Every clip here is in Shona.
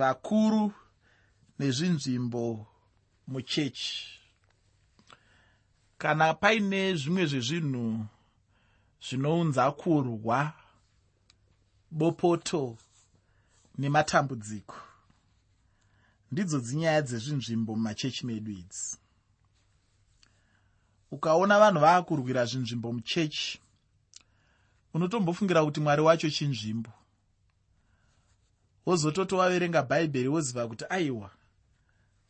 vakuru nezvinzvimbo muchechi. Kana paine zvimwe zvezvinhu zvinounza kurwa bopoto nematambudziko ndidzo dzinyaya dzezvinzvimbo mumachechi medu idzi. Ukaona vanhu vaakurwira zvinzvimbo muchechi unotombofungira kuti mwari wacho chinzvimbo wozototi waverenga bhaibheri woziva kuti aiwa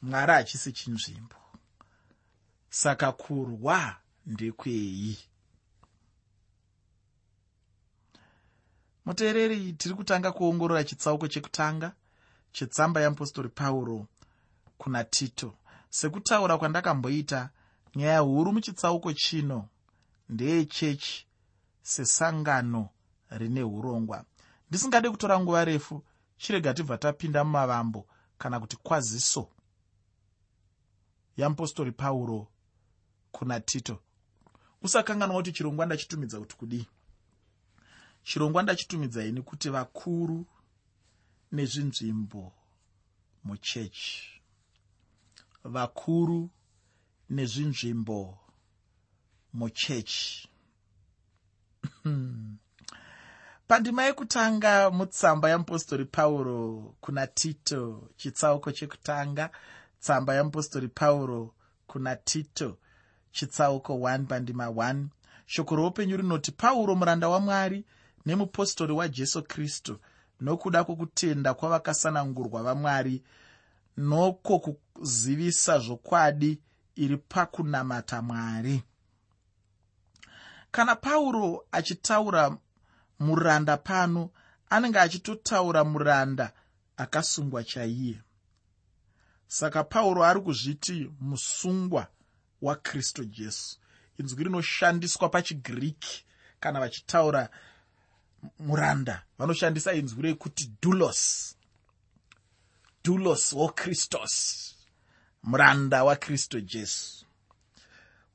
mwari hachisi chinzvimbo. Saka kurwa ndekwei. Muteereri tiri kutanga kuongorora chitsauko chekutanga chetsamba yeapostori pauro kuna tito. Sekutaura kwandakamboita nyaya huru muchitsauko chino ndeyechechi sesangano rine urongwa ndisingade kutora nguva refu chirega tibva tapinda mumavambo kana kuti kwaziso yeapostori pauro kuna tito. Usakanganwa kuti chirongwa ndachitumidza kuti kudii. Chirongwa ndachitumidzai nekuti vakuru nezvinzvimbo muchechi. Vakuru nezvinzvimbo muchechi pandima yekutanga mutsamba yeapostori pauro kuna tito chitsauko chekutanga tsamba yeapostori pauro kuna tito chitsauko 1 pandima 1 shoko roupenyu rinoti pauro muranda wamwari nemupostori wajesu kristu nokuda kwokutenda kwavakasanangurwa vamwari noko kuzivisa zvokwadi iri pakunamata mwari. Kana pauro achitaura muranda pano anenge achitotaura muranda akasungwa chaiye. Saka pauro ari kuzviti musungwa wakristu jesu. Inzwi rinoshandiswa pachigiriki kana vachitaura muranda vanoshandisa inzwi rekuti dulos dulos wokristos muranda wakristu jesu.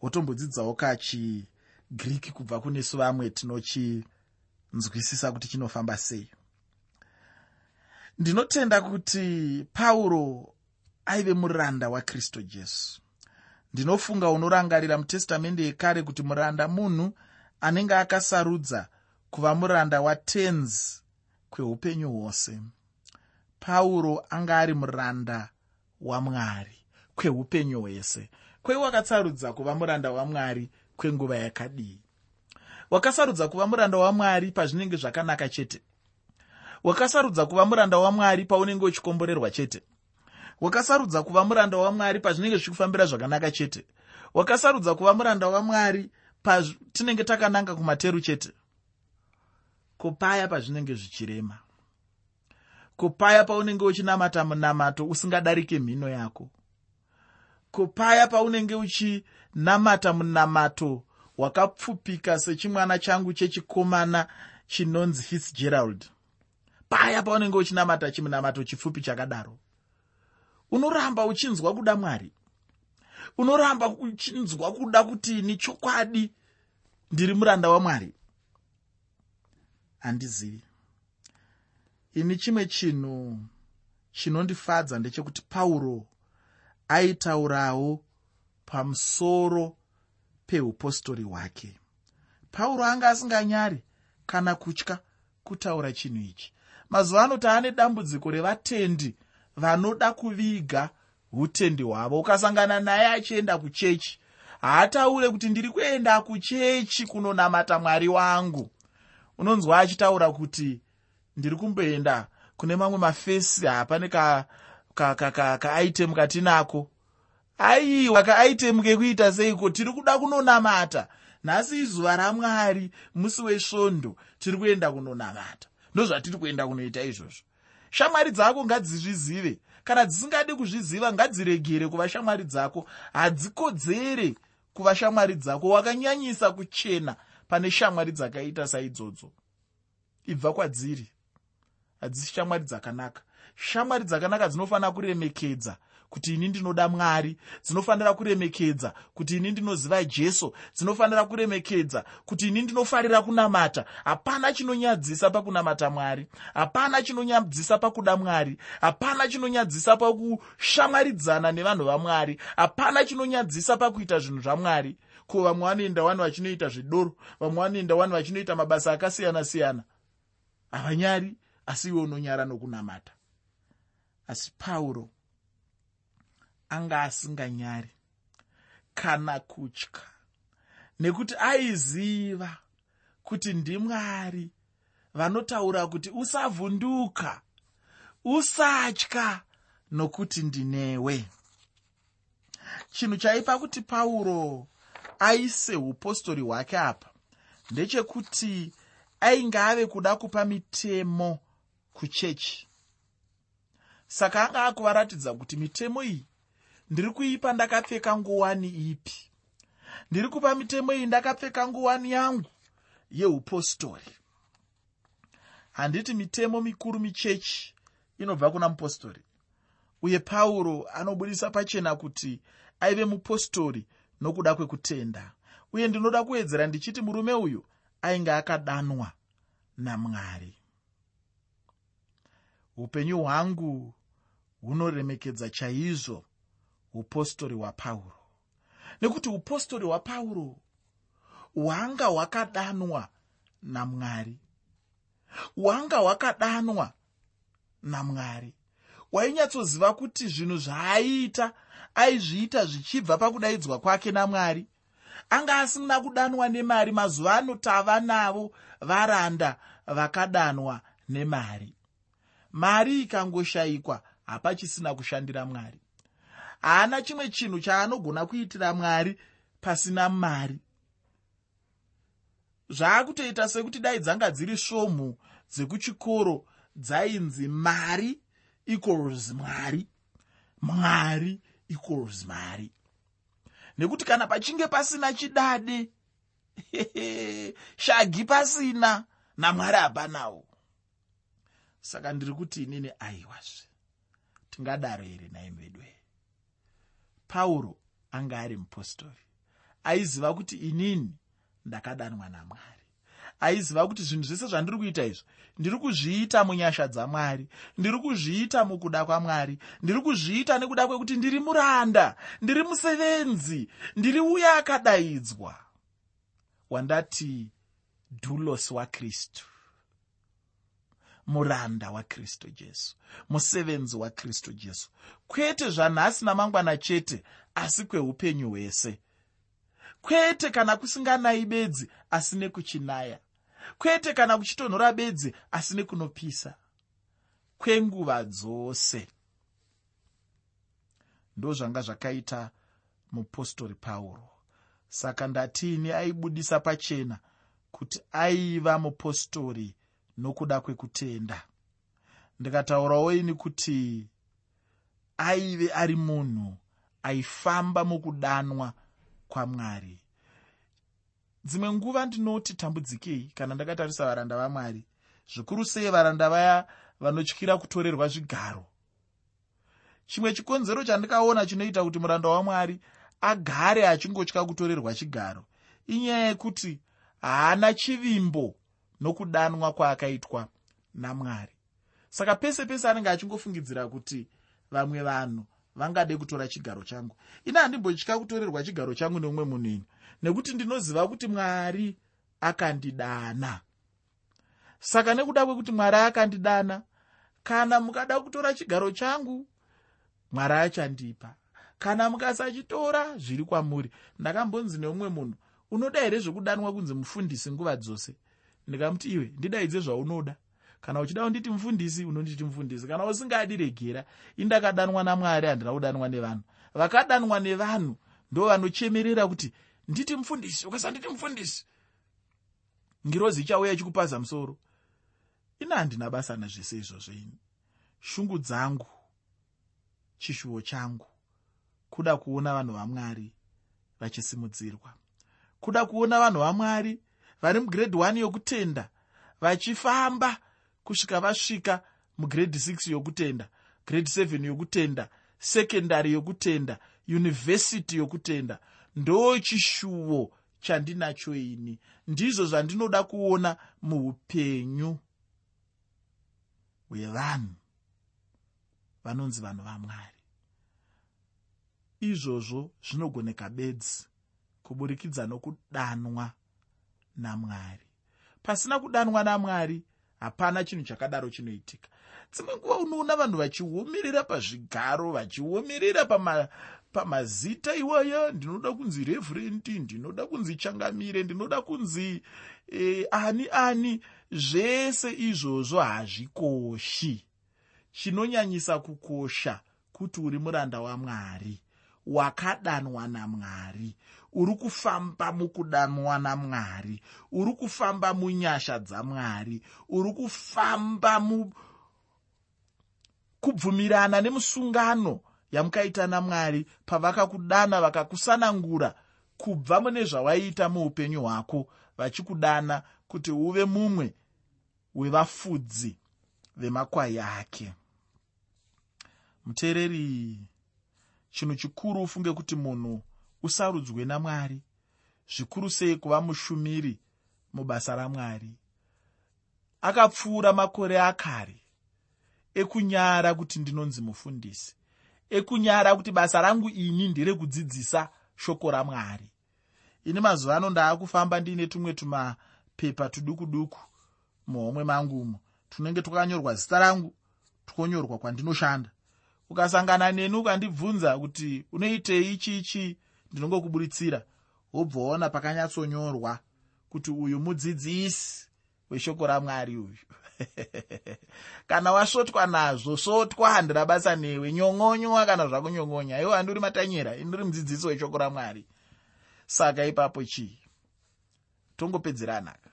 Wotombodzidzawo kachigiriki kubva kunesu vamwe tinochinzwisisa kuti chinofamba sei. Ndinotenda kuti pauro aive muranda wakristu jesu. Ndinofunga unorangarira mutestamende yekare kuti muranda munhu anenge akasarudza kuva muranda watenzi kweupenyu hwose. Pauro anga ari muranda wamwari kweupenyu hwese. Kwei wakasarudza kuva muranda wamwari kwenguva yakadii wakasarudza kuva muranda wamwari pazvinenge zvakanaka chete. Wakasarudza kuva muranda wamwari paunenge uchikomborerwa chete. Wakasarudza kuva muranda wamwari pazvinenge zvichikufambira zvakanaka chete. Wakasarudza kuva muranda wamwari patinenge takananga kumateru chete. Kupaya pazvinenge zvichirema. Kupaya paunenge uchinamata munamato usingadarike mhino yako. Kupaya paunenge uchinamata munamato wakapfupika sechimwana changu chechikomana chinonzi fitzgerald. Paya paunenge uchinamata chimunamato chipfupi chakadaro. Unoramba uchinzwa kuda mwari. Unoramba uchinzwa kuda kuti ni chokwadi ndiri muranda wamwari handizivi. Ini chimwe chinhu chinondifadza ndechekuti pauro aitaurawo pamusoro peupostori hwake. Pauro anga asinganyari kana kutya kutaura chinhu ichi. Mazuva ano taane dambudziko revatendi vanoda kuviga utendi hwavo. Ukasangana naye achienda kuchechi haataure kuti ndiri kuenda kuchechi kunonamata mwari wangu. Unonzwa achitaura kuti ndiri kumboenda kune mamwe mafesi hapane kaaitemu ka, ka, ka katinako aiwa kaaitemu kekuita seiko? Tiri kuda kunonamata. Nhasi izuva ramwari musi wesvondo tiri kuenda kunonamata. Ndozvatiri kuenda kunoita izvozvo. Shamwari dzako ngadzizvizive. Kana dzisingadi kuzviziva ngadziregere kuva shamwari dzako. Hadzikodzere kuva shamwari dzako. Wakanyanyisa kuchena pane shamwari dzakaita saidzodzo. Ibva kwadziri hadzisi shamwari dzakanaka. Shamwari dzakanaka dzinofanira kuremekedza kuti ini ndinoda mwari. Dzinofanira kuremekedza kuti ini ndinoziva jesu. Dzinofanira kuremekedza kuti ini ndinofarira kunamata. Hapana chinonyadzisa pakunamata mwari. Hapana chinonyadzisa pakuda mwari. Hapana chinonyadzisa pakushamwaridzana nevanhu vamwari hapana chinonyadzisa pakuita zvinhu zvamwari ko vamwe vanoenda wani vachinoita zvidoro? Vamwe vanoenda wani vachinoita mabasa akasiyana-siyana? Havanyari asi iwe unonyara nokunamata. Asi pauro anga asinganyari kana kutya. Nekuti aiziva kuti ndimwari. Vanotaura kuti usavhunduka usatya nokuti ndinewe. Chinhu chaipa kuti pauro aise upostori hwake apa ndechekuti ainge ave kuda kupa mitemo kuchechi. Saka anga akuvaratidza kuti mitemo iyi ndiri kuipa ndakapfeka nguwani ipi? Ndiri kupa mitemo iyi ndakapfeka nguwani yangu? Yeupostori handiti mitemo mikuru michechi inobva kuna mupostori. Uye pauro anobudisa pachena kuti aive mupostori nokuda kwekutenda. Uye ndinoda kuwedzera ndichiti murume uyu ainge akadanwa namwari. Upenyu hwangu hunoremekedza chaizvo upostori hwapauro nekuti upostori hwapauro hwanga hwakadanwa namwari hwanga hwakadanwa namwari wainyatsoziva kuti zvinhu zvaaiita aizviita zvichibva pakudaidzwa kwake namwari anga asina kudanwa nemari mazuva ano tava navo varanda vakadanwa nemari. Mari ikangoshayikwa hapachisina kushandira mwari haana chimwe chinhu chaanogona kuitira mwari pasina mari. Zvaakutoita sekuti dai dzanga dziri svomhu dzekuchikoro dzainzi mari equals mwari. Mwari equals mari nekuti kana pachinge pasina chidade shagi pasina namwari hapanawo. Saka ndiri kuti inini aiwazve. Tingadaro here naimi vedwe pauro anga ari mupostori. Aiziva kuti inini ndakadanwa namwari. Aiziva kuti zvinhu zvese zvandiri kuita izvo ndiri kuzviita munyasha dzamwari ndiri kuzviita mukuda kwamwari ndiri kuzviita nekuda kwekuti ndiri muranda ndiri musevenzi ndiri uya akadaidzwa. Wandati dhulos wakristu muranda wakristu jesu musevenzi wakristu jesu. Kwete zvanhasi namangwana chete asi kweupenyu hwese. Kwete kana kusinganayi bedzi asi nekuchinaya. Kwete kana kuchitonhora bedzi asi nekunopisa. Kwenguva dzose. Ndo zvanga zvakaita mupostori pauro. Saka ndatini aibudisa pachena kuti aiva mupostori nokuda kwekutenda. Ndikataurawo ini kuti aive ari munhu aifamba mukudanwa kwamwari dzimwe nguva ndinoti tambudzikei kana ndakatarisa varanda vamwari zvikuru sei varanda vaya vanotyira kutorerwa zvigaro. Chimwe chikonzero chandikaona chinoita kuti muranda wamwari agare achingotya kutorerwa chigaro inyaya yekuti haana chivimbo nokudanwa kwaakaitwa namwari. Saka pese pese anenge achingofungidzira kuti vamwe vanhu vangade kutora chigaro changu. Ini handimbotya kutorerwa chigaro changu neumwe munhu ini nekuti ndinoziva kuti mwari akandidana. Saka nekuda kwekuti mwari akandidana kana mukada kutora chigaro changu mwari achandipa. Kana mukasachitora zviri kwamuri. Ndakambonzi neumwe munhu unoda here zvekudanwa kunzi mufundisi nguva dzose ndikamuti iwe ndidaidze zvaunoda. Kana uchida kunditi mufundisi unonditi mufundisi. Kana usingadi regera indakadanwa namwari handina kudanwa nevanhu. Vakadanwa nevanhu ndo vanochemerera kuti nditi mufundisi ukasanditi mufundisi. Ngirozi ichauya ichikupaza musoro. Ina handina basa nazvese izvozvo ini. Shungu dzangu chishuwo changu kuda kuona vanhu vamwari vachisimudzirwa. Kuda kuona vanhu vamwari vari mugrade 1 yokutenda vachifamba kusvika vasvika mugrade 6 yokutenda grade 7 yokutenda sekendari yokutenda yunivhesiti yokutenda. Ndo chishuwo chandinacho ini. Ndizvo zvandinoda kuona muupenyu hwevanhu vanonzi vanhu vamwari. Izvozvo zvinogoneka bedzi kuburikidza nokudanwa namwari. Pasina kudanwa namwari hapana chinhu chakadaro chinoitika. Dzimwe nguva unoona vanhu vachiomerera pazvigaro vachiomerera pamazita pama iwaya ndinoda kunzi revhurendi ndinoda kunzi changamire ndinoda kunzi e, ani ani zvese izvozvo hazvikoshi. Chinonyanyisa kukosha kuti uri muranda wamwari wakadanwa namwari uri kufamba mukudanwa namwari. Uri kufamba munyasha dzamwari. Uri kufamba mu kubvumirana nemusungano yamukaita namwari pavakakudana vakakusanangura kubva mune zvawaiita muupenyu hwako vachikudana kuti uve mumwe wevafudzi vemakwai ake. Muteereri chinhu chikuru ufunge kuti munhu usarudzwe namwari zvikuru sei kuva mushumiri mubasa ramwari akapfuura makore akare ekunyara kuti ndinonzi mufundisi ekunyara kuti basa rangu ini nderekudzidzisa shoko ramwari ini mazuva ano ndaakufamba ndiine tumwe tumapepa tuduku duku muhomwe mangumo tunenge twakanyorwa zita rangu twonyorwa kwandinoshanda. Ukasangana neni ukandibvunza kuti unoitei ichi ichi ndinongokuburitsira wobva waona pakanyatsonyorwa kuti uyu mudzidzisi weshoko ramwari uyu. Kana wasvotwa nazvo svotwa handira basa newe. Nyong'onywa kana zvakunyong'onya. Iwo handiri matanyera indiri mudzidzisi weshoko ramwari. Saka ipapo chii? Tongopedzera nhaka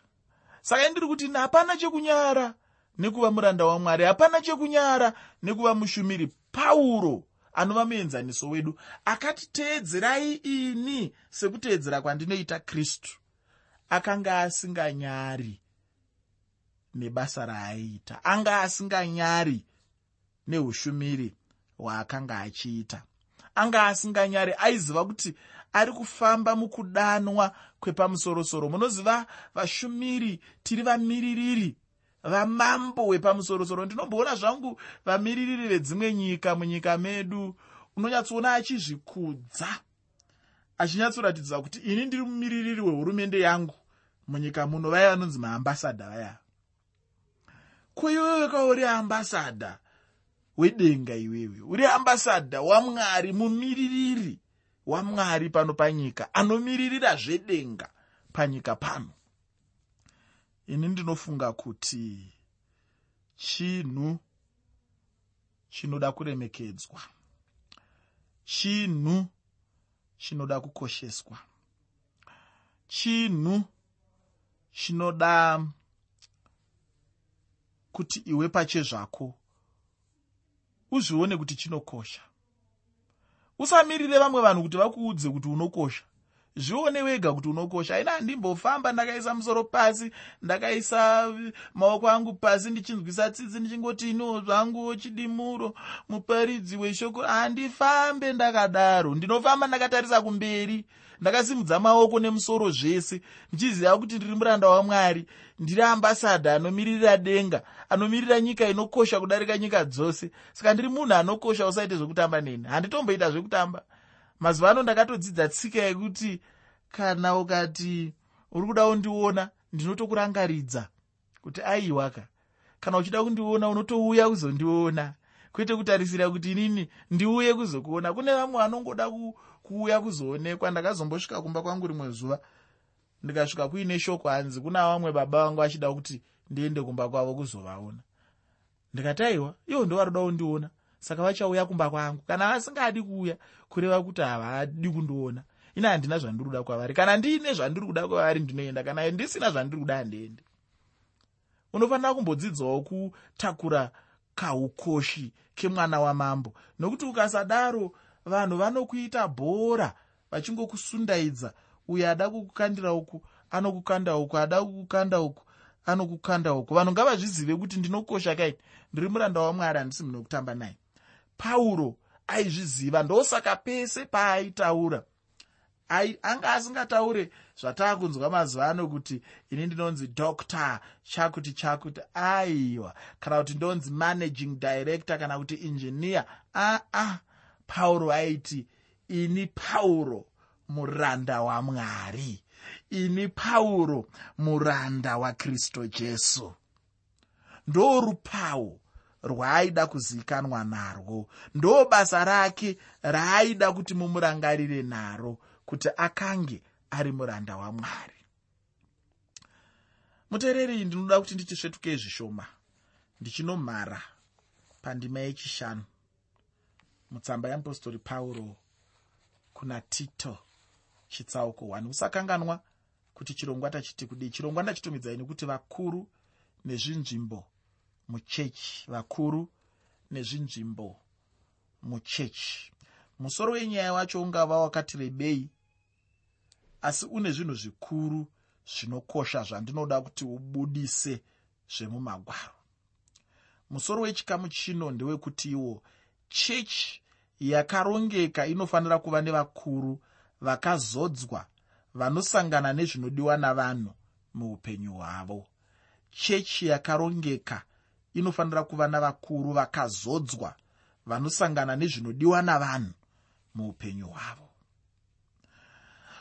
saka indiri kuti hapana chekunyara nekuva muranda wamwari hapana chekunyara nekuva mushumiri pauro anova muenzaniso wedu akati teedzerai ini sekuteedzera kwandinoita kristu. Akanga asinganyari nebasa raaiita anga asinganyari neushumiri hwaakanga achiita. Anga asinganyari aiziva kuti ari kufamba mukudanwa kwepamusorosoro. Munoziva vashumiri tiri vamiririri vamambo wepamusorosoro. Ndinomboona zvangu vamiririri vedzimwe nyika munyika medu unonyatsoona achizvikudza achinyatsoratidza kuti ini ndiri mumiririri wehurumende yangu munyika muno. Vaya vanonzi maambasadha vaya. Kuiweweka uri ambasadha wedenga iwewe? Uri ambasadha wamwari mumiririri wamwari pano panyika anomiririra zvedenga panyika pano ini ndinofunga kuti chinhu chinoda kuremekedzwa chinhu chinoda kukosheswa chinhu chinoda kuti iwe pachezvako uzvione kuti chinokosha. Usamirire vamwe vanhu kuti vakuudze kuti unokosha zvione wega kuti unokosha. Aina handimbofamba ndakaisa musoro pasi ndakaisa maoko angu pasi ndichinzwisa tsitsi ndichingoti iniwo zvangu chidimuro muparidzi weshoko. Handifambe ndakadaro. Ndinofamba ndakatarisa kumberi ndakasimudza maoko nemusoro zvese. Ndichiziva kuti ndiri muranda wamwari. Ndiri ambasadha anomirira denga anomirira nyika inokosha kudarika nyika dzose. Saka ndiri munhu anokosha usaite zvekutamba neni. Handitomboita zvekutamba mazuva ano ndakatodzidza tsika yekuti kana ukati uri kuda kundiona ndinotokurangaridza kuti aiwaka kana uchida kundiona unotouya kuzondiona. Kwete kutarisira kuti inini ndiuye kuzokuona. Kune vamwe vanongoda kuuya kuzoonekwa. Ndakazombosvika kumba kwangu rimwe zuva ndikasvika kuine shoko hanzi. Kuna vamwe baba vangu achida kuti ndiende kumba kwavo kuzovaona. Ndikati aiwa ivo ndo kundiona saka vachauya kumba kwangu. Kana vasingadi kuuya kureva kuti havadi kundiona. Ina handina zvandiri kuda kwavari. Kana ndiine zvandiri kuda kwavari ndinoenda. Kana ndisina zvandiri kuda handiendi unofanira kumbodzidzawo kutakura kaukoshi kemwana wamambo. Nokuti ukasadaro vanhu vanokuita bhora vachingokusundaidza. Uyo ada kukukandira uku anokukanda uku ada kukukanda uku anokukanda uko vanhu ngavazvizive kuti ndinokosha kaini. Ndiri muranda wamwari handisi munhu wekutamba naye pauro aizviziva ndosaka pese paaitaura anga asingataure zvataakunzwa mazuva ano kuti ini ndinonzi doctor chakuti chakuti aiwa kana kuti ndonzi managing director kana kuti engineer aa ah, pauro aiti ini pauro muranda wamwari ini pauro muranda wakristu jesu. Ndorupawo rwaaida kuzivikanwa narwo. Ndo basa rake raaida kuti mumurangarire naro kuti akange ari muranda wamwari muteereri ndinoda kuti ndichisvetukei zvishoma. Ndichinomhara pandima yechishanu. Mutsamba yeapostori pauro kuna tito chitsauko 1 usakanganwa kuti chirongwa tachiti kudii. Chirongwa ndachitumidzai nekuti vakuru nezvinzvimbo muchechi vakuru nezvinzvimbo muchechi. Musoro wenyaya wacho ungava wakati rebei asi une zvinhu zvikuru zvinokosha zvandinoda kuti ubudise zvemumagwaro. Musoro wechikamu chino ndewekuti iwo chechi yakarongeka inofanira kuva nevakuru vakazodzwa vanosangana nezvinodiwa navanhu muupenyu hwavo. Chechi yakarongeka inofanira kuva navakuru vakazodzwa vanosangana nezvinodiwa navanhu muupenyu hwavo.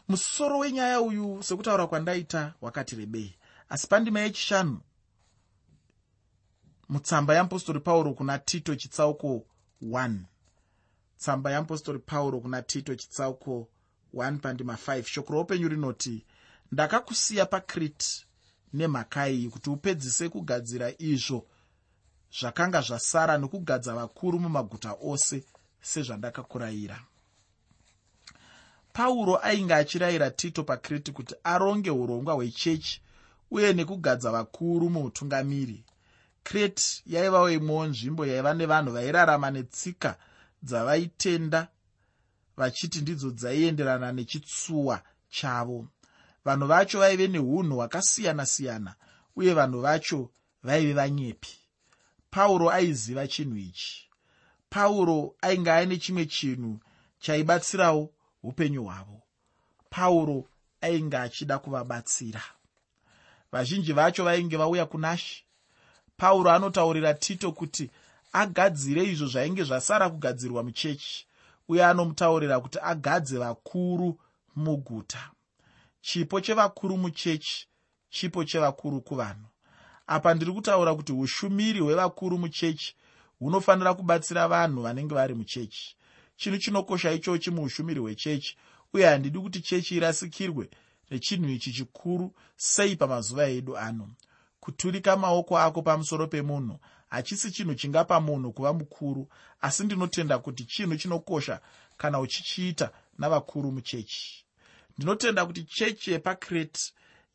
Musoro wenyaya uyu sekutaura kwandaita wakati rebei asi pandima yechishanu mutsamba yeapostori pauro kuna tito chitsauko 1 tsamba yeapostori pauro kuna tito chitsauko 1 pandima 5 shoko roupenyu rinoti ndakakusiya pakrete nemhaka iyi kuti upedzise kugadzira izvo zvakanga zvasara nokugadza vakuru mumaguta ose sezvandakakurayira. Pauro ainge achirayira tito pakrete kuti aronge urongwa hwechechi uye nekugadza vakuru muutungamiri. Krete yaivawo imwewo nzvimbo yaiva nevanhu vairarama netsika dzavaitenda vachiti ndidzo dzaienderana nechitsuwa chavo. Vanhu vacho vaive neunhu hwakasiyana-siyana uye vanhu vacho vaive vanyepi pauro aiziva chinhu ichi. Pauro ainge aine chimwe chinhu chaibatsirawo upenyu hwavo. Pauro ainge achida kuvabatsira. Vazhinji vacho vainge vauya kunashe pauro anotaurira tito kuti agadzire izvo zvainge zvasara kugadzirwa muchechi uye anomutaurira kuti agadze vakuru muguta. Chipo chevakuru muchechi chipo chevakuru kuvanhu apa ndiri kutaura kuti ushumiri hwevakuru muchechi hunofanira kubatsira vanhu vanenge vari muchechi. Chinhu chinokosha ichochi muushumiri hwechechi uye handidi kuti chechi irasikirwe nechinhu ichi chikuru sei pamazuva edu ano. Kuturika maoko ako pamusoro pemunhu hachisi chinhu chingapa munhu kuva mukuru asi ndinotenda kuti chinhu chinokosha kana uchichiita navakuru muchechi. Ndinotenda kuti chechi yepakrete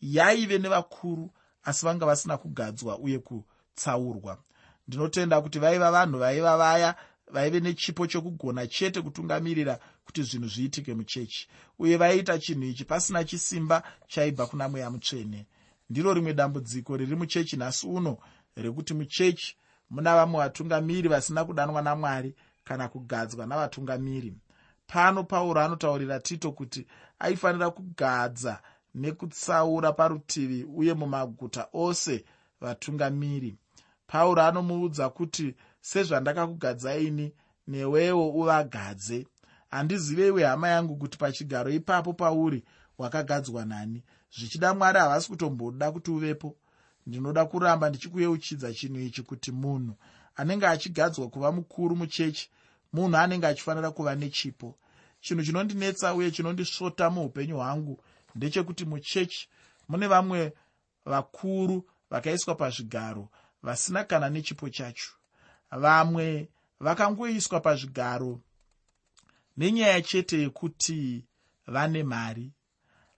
yaive nevakuru asi vanga vasina kugadzwa uye kutsaurwa. Ndinotenda kuti vaiva vanhu vaiva vaya vaive nechipo chokugona chete kutungamirira kuti zvinhu zviitike muchechi uye vaiita chinhu ichi pasina chisimba chaibva kuna mweya mutsvene. Ndiro rimwe dambudziko riri muchechi nhasi uno rekuti muchechi muna vamwe vatungamiri vasina kudanwa namwari kana kugadzwa navatungamiri. Pano pauro anotaurira tito kuti aifanira kugadza nekutsaura parutivi uye mumaguta ose vatungamiri. Pauro anomuudza kuti sezvandakakugadzaini newewo uvagadze. Handizivewe hama yangu kuti pachigaro ipapo pauri wakagadzwa nani. Zvichida mwari havasi kutomboda kuti uvepo. Ndinoda kuramba ndichikuyeuchidza chinhu ichi kuti munhu anenge achigadzwa kuva mukuru muchechi munhu anenge achifanira kuva nechipo. Chinhu chinondinetsa uye chinondisvota muupenyu hwangu ndechekuti muchechi mune vamwe vakuru vakaiswa pazvigaro vasina kana nechipo chacho. Vamwe vakangoiswa pazvigaro nenyaya chete yekuti vane mari.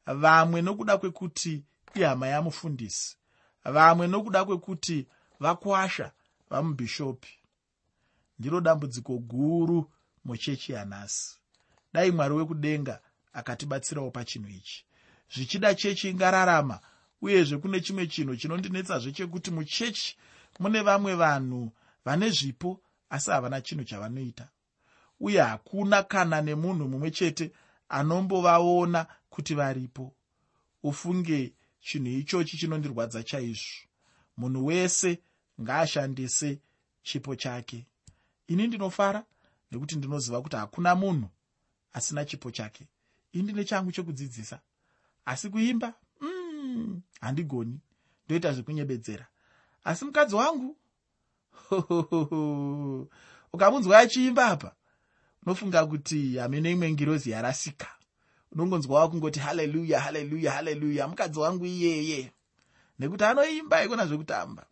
Vamwe nokuda kwekuti ihama yamufundisi. Vamwe nokuda kwekuti vakwasha vamubhishopi ndiro dambudziko guru muchechi yanhasi. Dai mwari wekudenga akatibatsirawo pachinhu ichi zvichida chechi ingararama uyezve kune chimwe chinhu chinondinetsazve chekuti muchechi mune vamwe vanhu vane zvipo asi havana chinhu chavanoita. Uye hakuna kana nemunhu mumwe chete anombovaona kuti varipo. Ufunge chinhu ichochi chinondirwadza chaizvo. Munhu wese ngaashandise chipo chake. Ini ndinofara nekuti ndinoziva kuti hakuna munhu asina chipo chake. Ini ndine changu chekudzidzisa asi kuimba mm, handigoni. Ndoita zvekunyebedzera asi mukadzi wangu ukamunzwa achiimba apa unofunga kuti hamene imwe ngirozi yarasika. Unongonzwawa kungoti haleluya haleluya haleluya mukadzi wangu iyeye. Nekuti anoimba ikona zvekutamba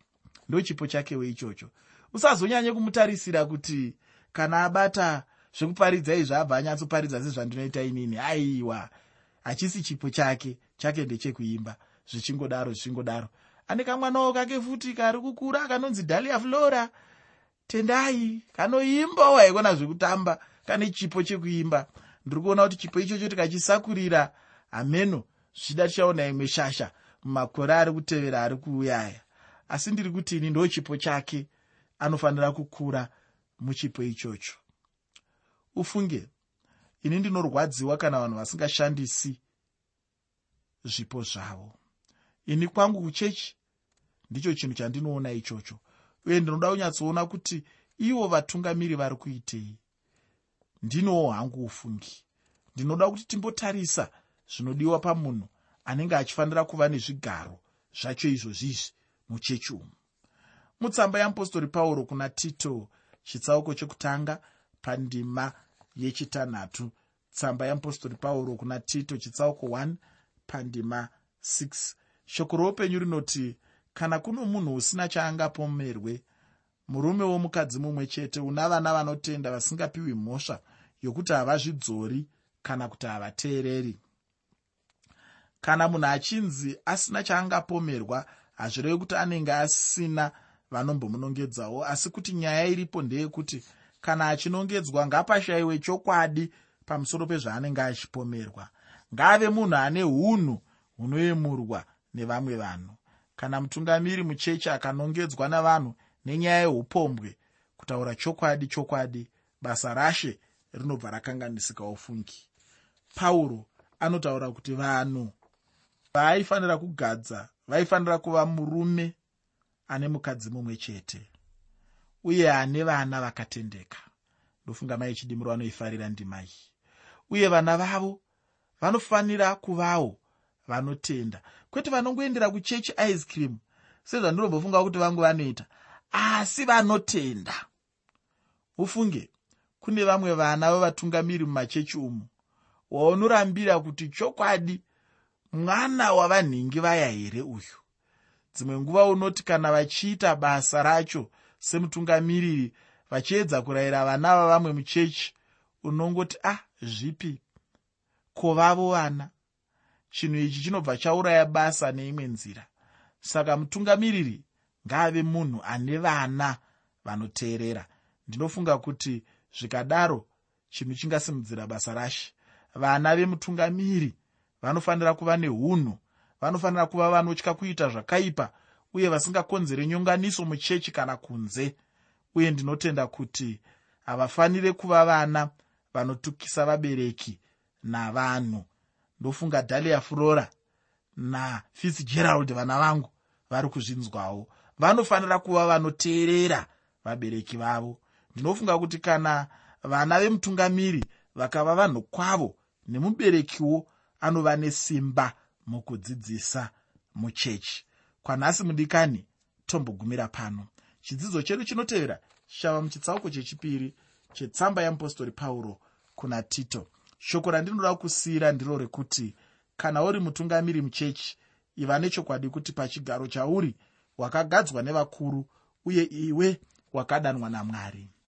ndo chipo chakewo ichocho. Usazonyanye kumutarisira kuti kana abata zvekuparidza izvi abva anyatsoparidza sezvandinoita inini. Aiwa hachisi chipo chake chake ndechekuimba. Zvichingodaro zvichingodaro. Ane kamwanawo kake futi kari kukura kanonzi dalia flora. Tendai kanoimbawo haikona zvekutamba kane chipo chekuimba. Ndiri kuona kuti chipo ichocho tikachisakurira hameno zvichida tichaona imwe shasha mumakore ari kutevera ari kuuyaya. Asi ndiri kuti ini ndo chipo chake anofanira kukura muchipo ichocho. Ufunge ini ndinorwadziwa kana vanhu vasingashandisi zvipo zvavo. Ini kwangu kuchechi ndicho chinhu chandinoona ichocho. Uye ndinoda kunyatsoona kuti ivo vatungamiri vari kuitei. Ndinowo hangu ufungi. Ndinoda kuti timbotarisa zvinodiwa pamunhu anenge achifanira kuva nezvigaro zvacho izvozvizvi muchechi umu. Mutsamba yeapostori pauro kuna tito chitsauko chekutanga pandima yechitanhatu. Tsamba yeapostori pauro kuna tito chitsauko 1 pandima 6 shoko roupenyu rinoti kana kuno munhu usina chaangapomerwe murume womukadzi mumwe chete una vana vanotenda vasingapiwi mhosva yokuti havazvidzori kana kuti havateereri. Kana munhu achinzi asina chaangapomerwa hazvirevi kuti anenge asina vanombomunongedzawo asi kuti nyaya iripo ndeyekuti kana achinongedzwa ngapashayiwe chokwadi pamusoro pezvaanenge achipomerwa. Ngaave munhu ane unhu hunoyemurwa nevamwe vanhu. Kana mutungamiri muchechi akanongedzwa navanhu nenyaya yeupombwe kutaura chokwadi chokwadi basa rashe rinobva rakanganisika ufungi. Pauro anotaura kuti vanhu vaaifanira kugadza vaifanira kuva murume ane mukadzi mumwe chete uye ane vana vakatendeka. Ndofunga mai chidimuro vanoifarira ndima iyi. Uye vana vavo vanofanira kuvawo vanotenda. Kwete vanongoendera kuchechi ice cream sezvandinombofunga kuti vangu vanoita asi vanotenda. Ufunge kune vamwe vana vevatungamiri mumachechi umu waunorambira kuti chokwadi mwana wavanhingi vaya here uyu? Dzimwe nguva unoti kana vachiita basa racho semutungamiriri vachiedza kurayira vana vavamwe muchechi unongoti ah zvipi? Ko vavo vana? Chinhu ichi chinobva chauraya basa neimwe nzira. Saka mutungamiriri ngaave munhu ane vana vanoteerera. Ndinofunga kuti zvikadaro chinhu chingasimudzira basa rashe. Vana vemutungamiri vanofanira kuva neunhu vanofanira kuva vanotya kuita zvakaipa uye vasingakonzere nyonganiso muchechi kana kunze. Uye ndinotenda kuti havafaniri kuva vana vanotukisa vabereki navanhu. Ndofunga dalia flora nafitzgerald vana vangu vari kuzvinzwawo. Vanofanira kuva vanoteerera vabereki vavo. Ndinofunga kuti kana vana vemutungamiri vakava vanhu kwavo nemuberekiwo anova nesimba mukudzidzisa muchechi kwanhasi mudikani tombogumira pano. Chidzidzo chedu chinotevera chichava muchitsauko chechipiri chetsamba yeapostori pauro kuna tito. Shoko randinoda kusiyira ndiro rekuti kana uri mutungamiri muchechi iva nechokwadi kuti pachigaro chauri wakagadzwa nevakuru uye iwe wakadanwa namwari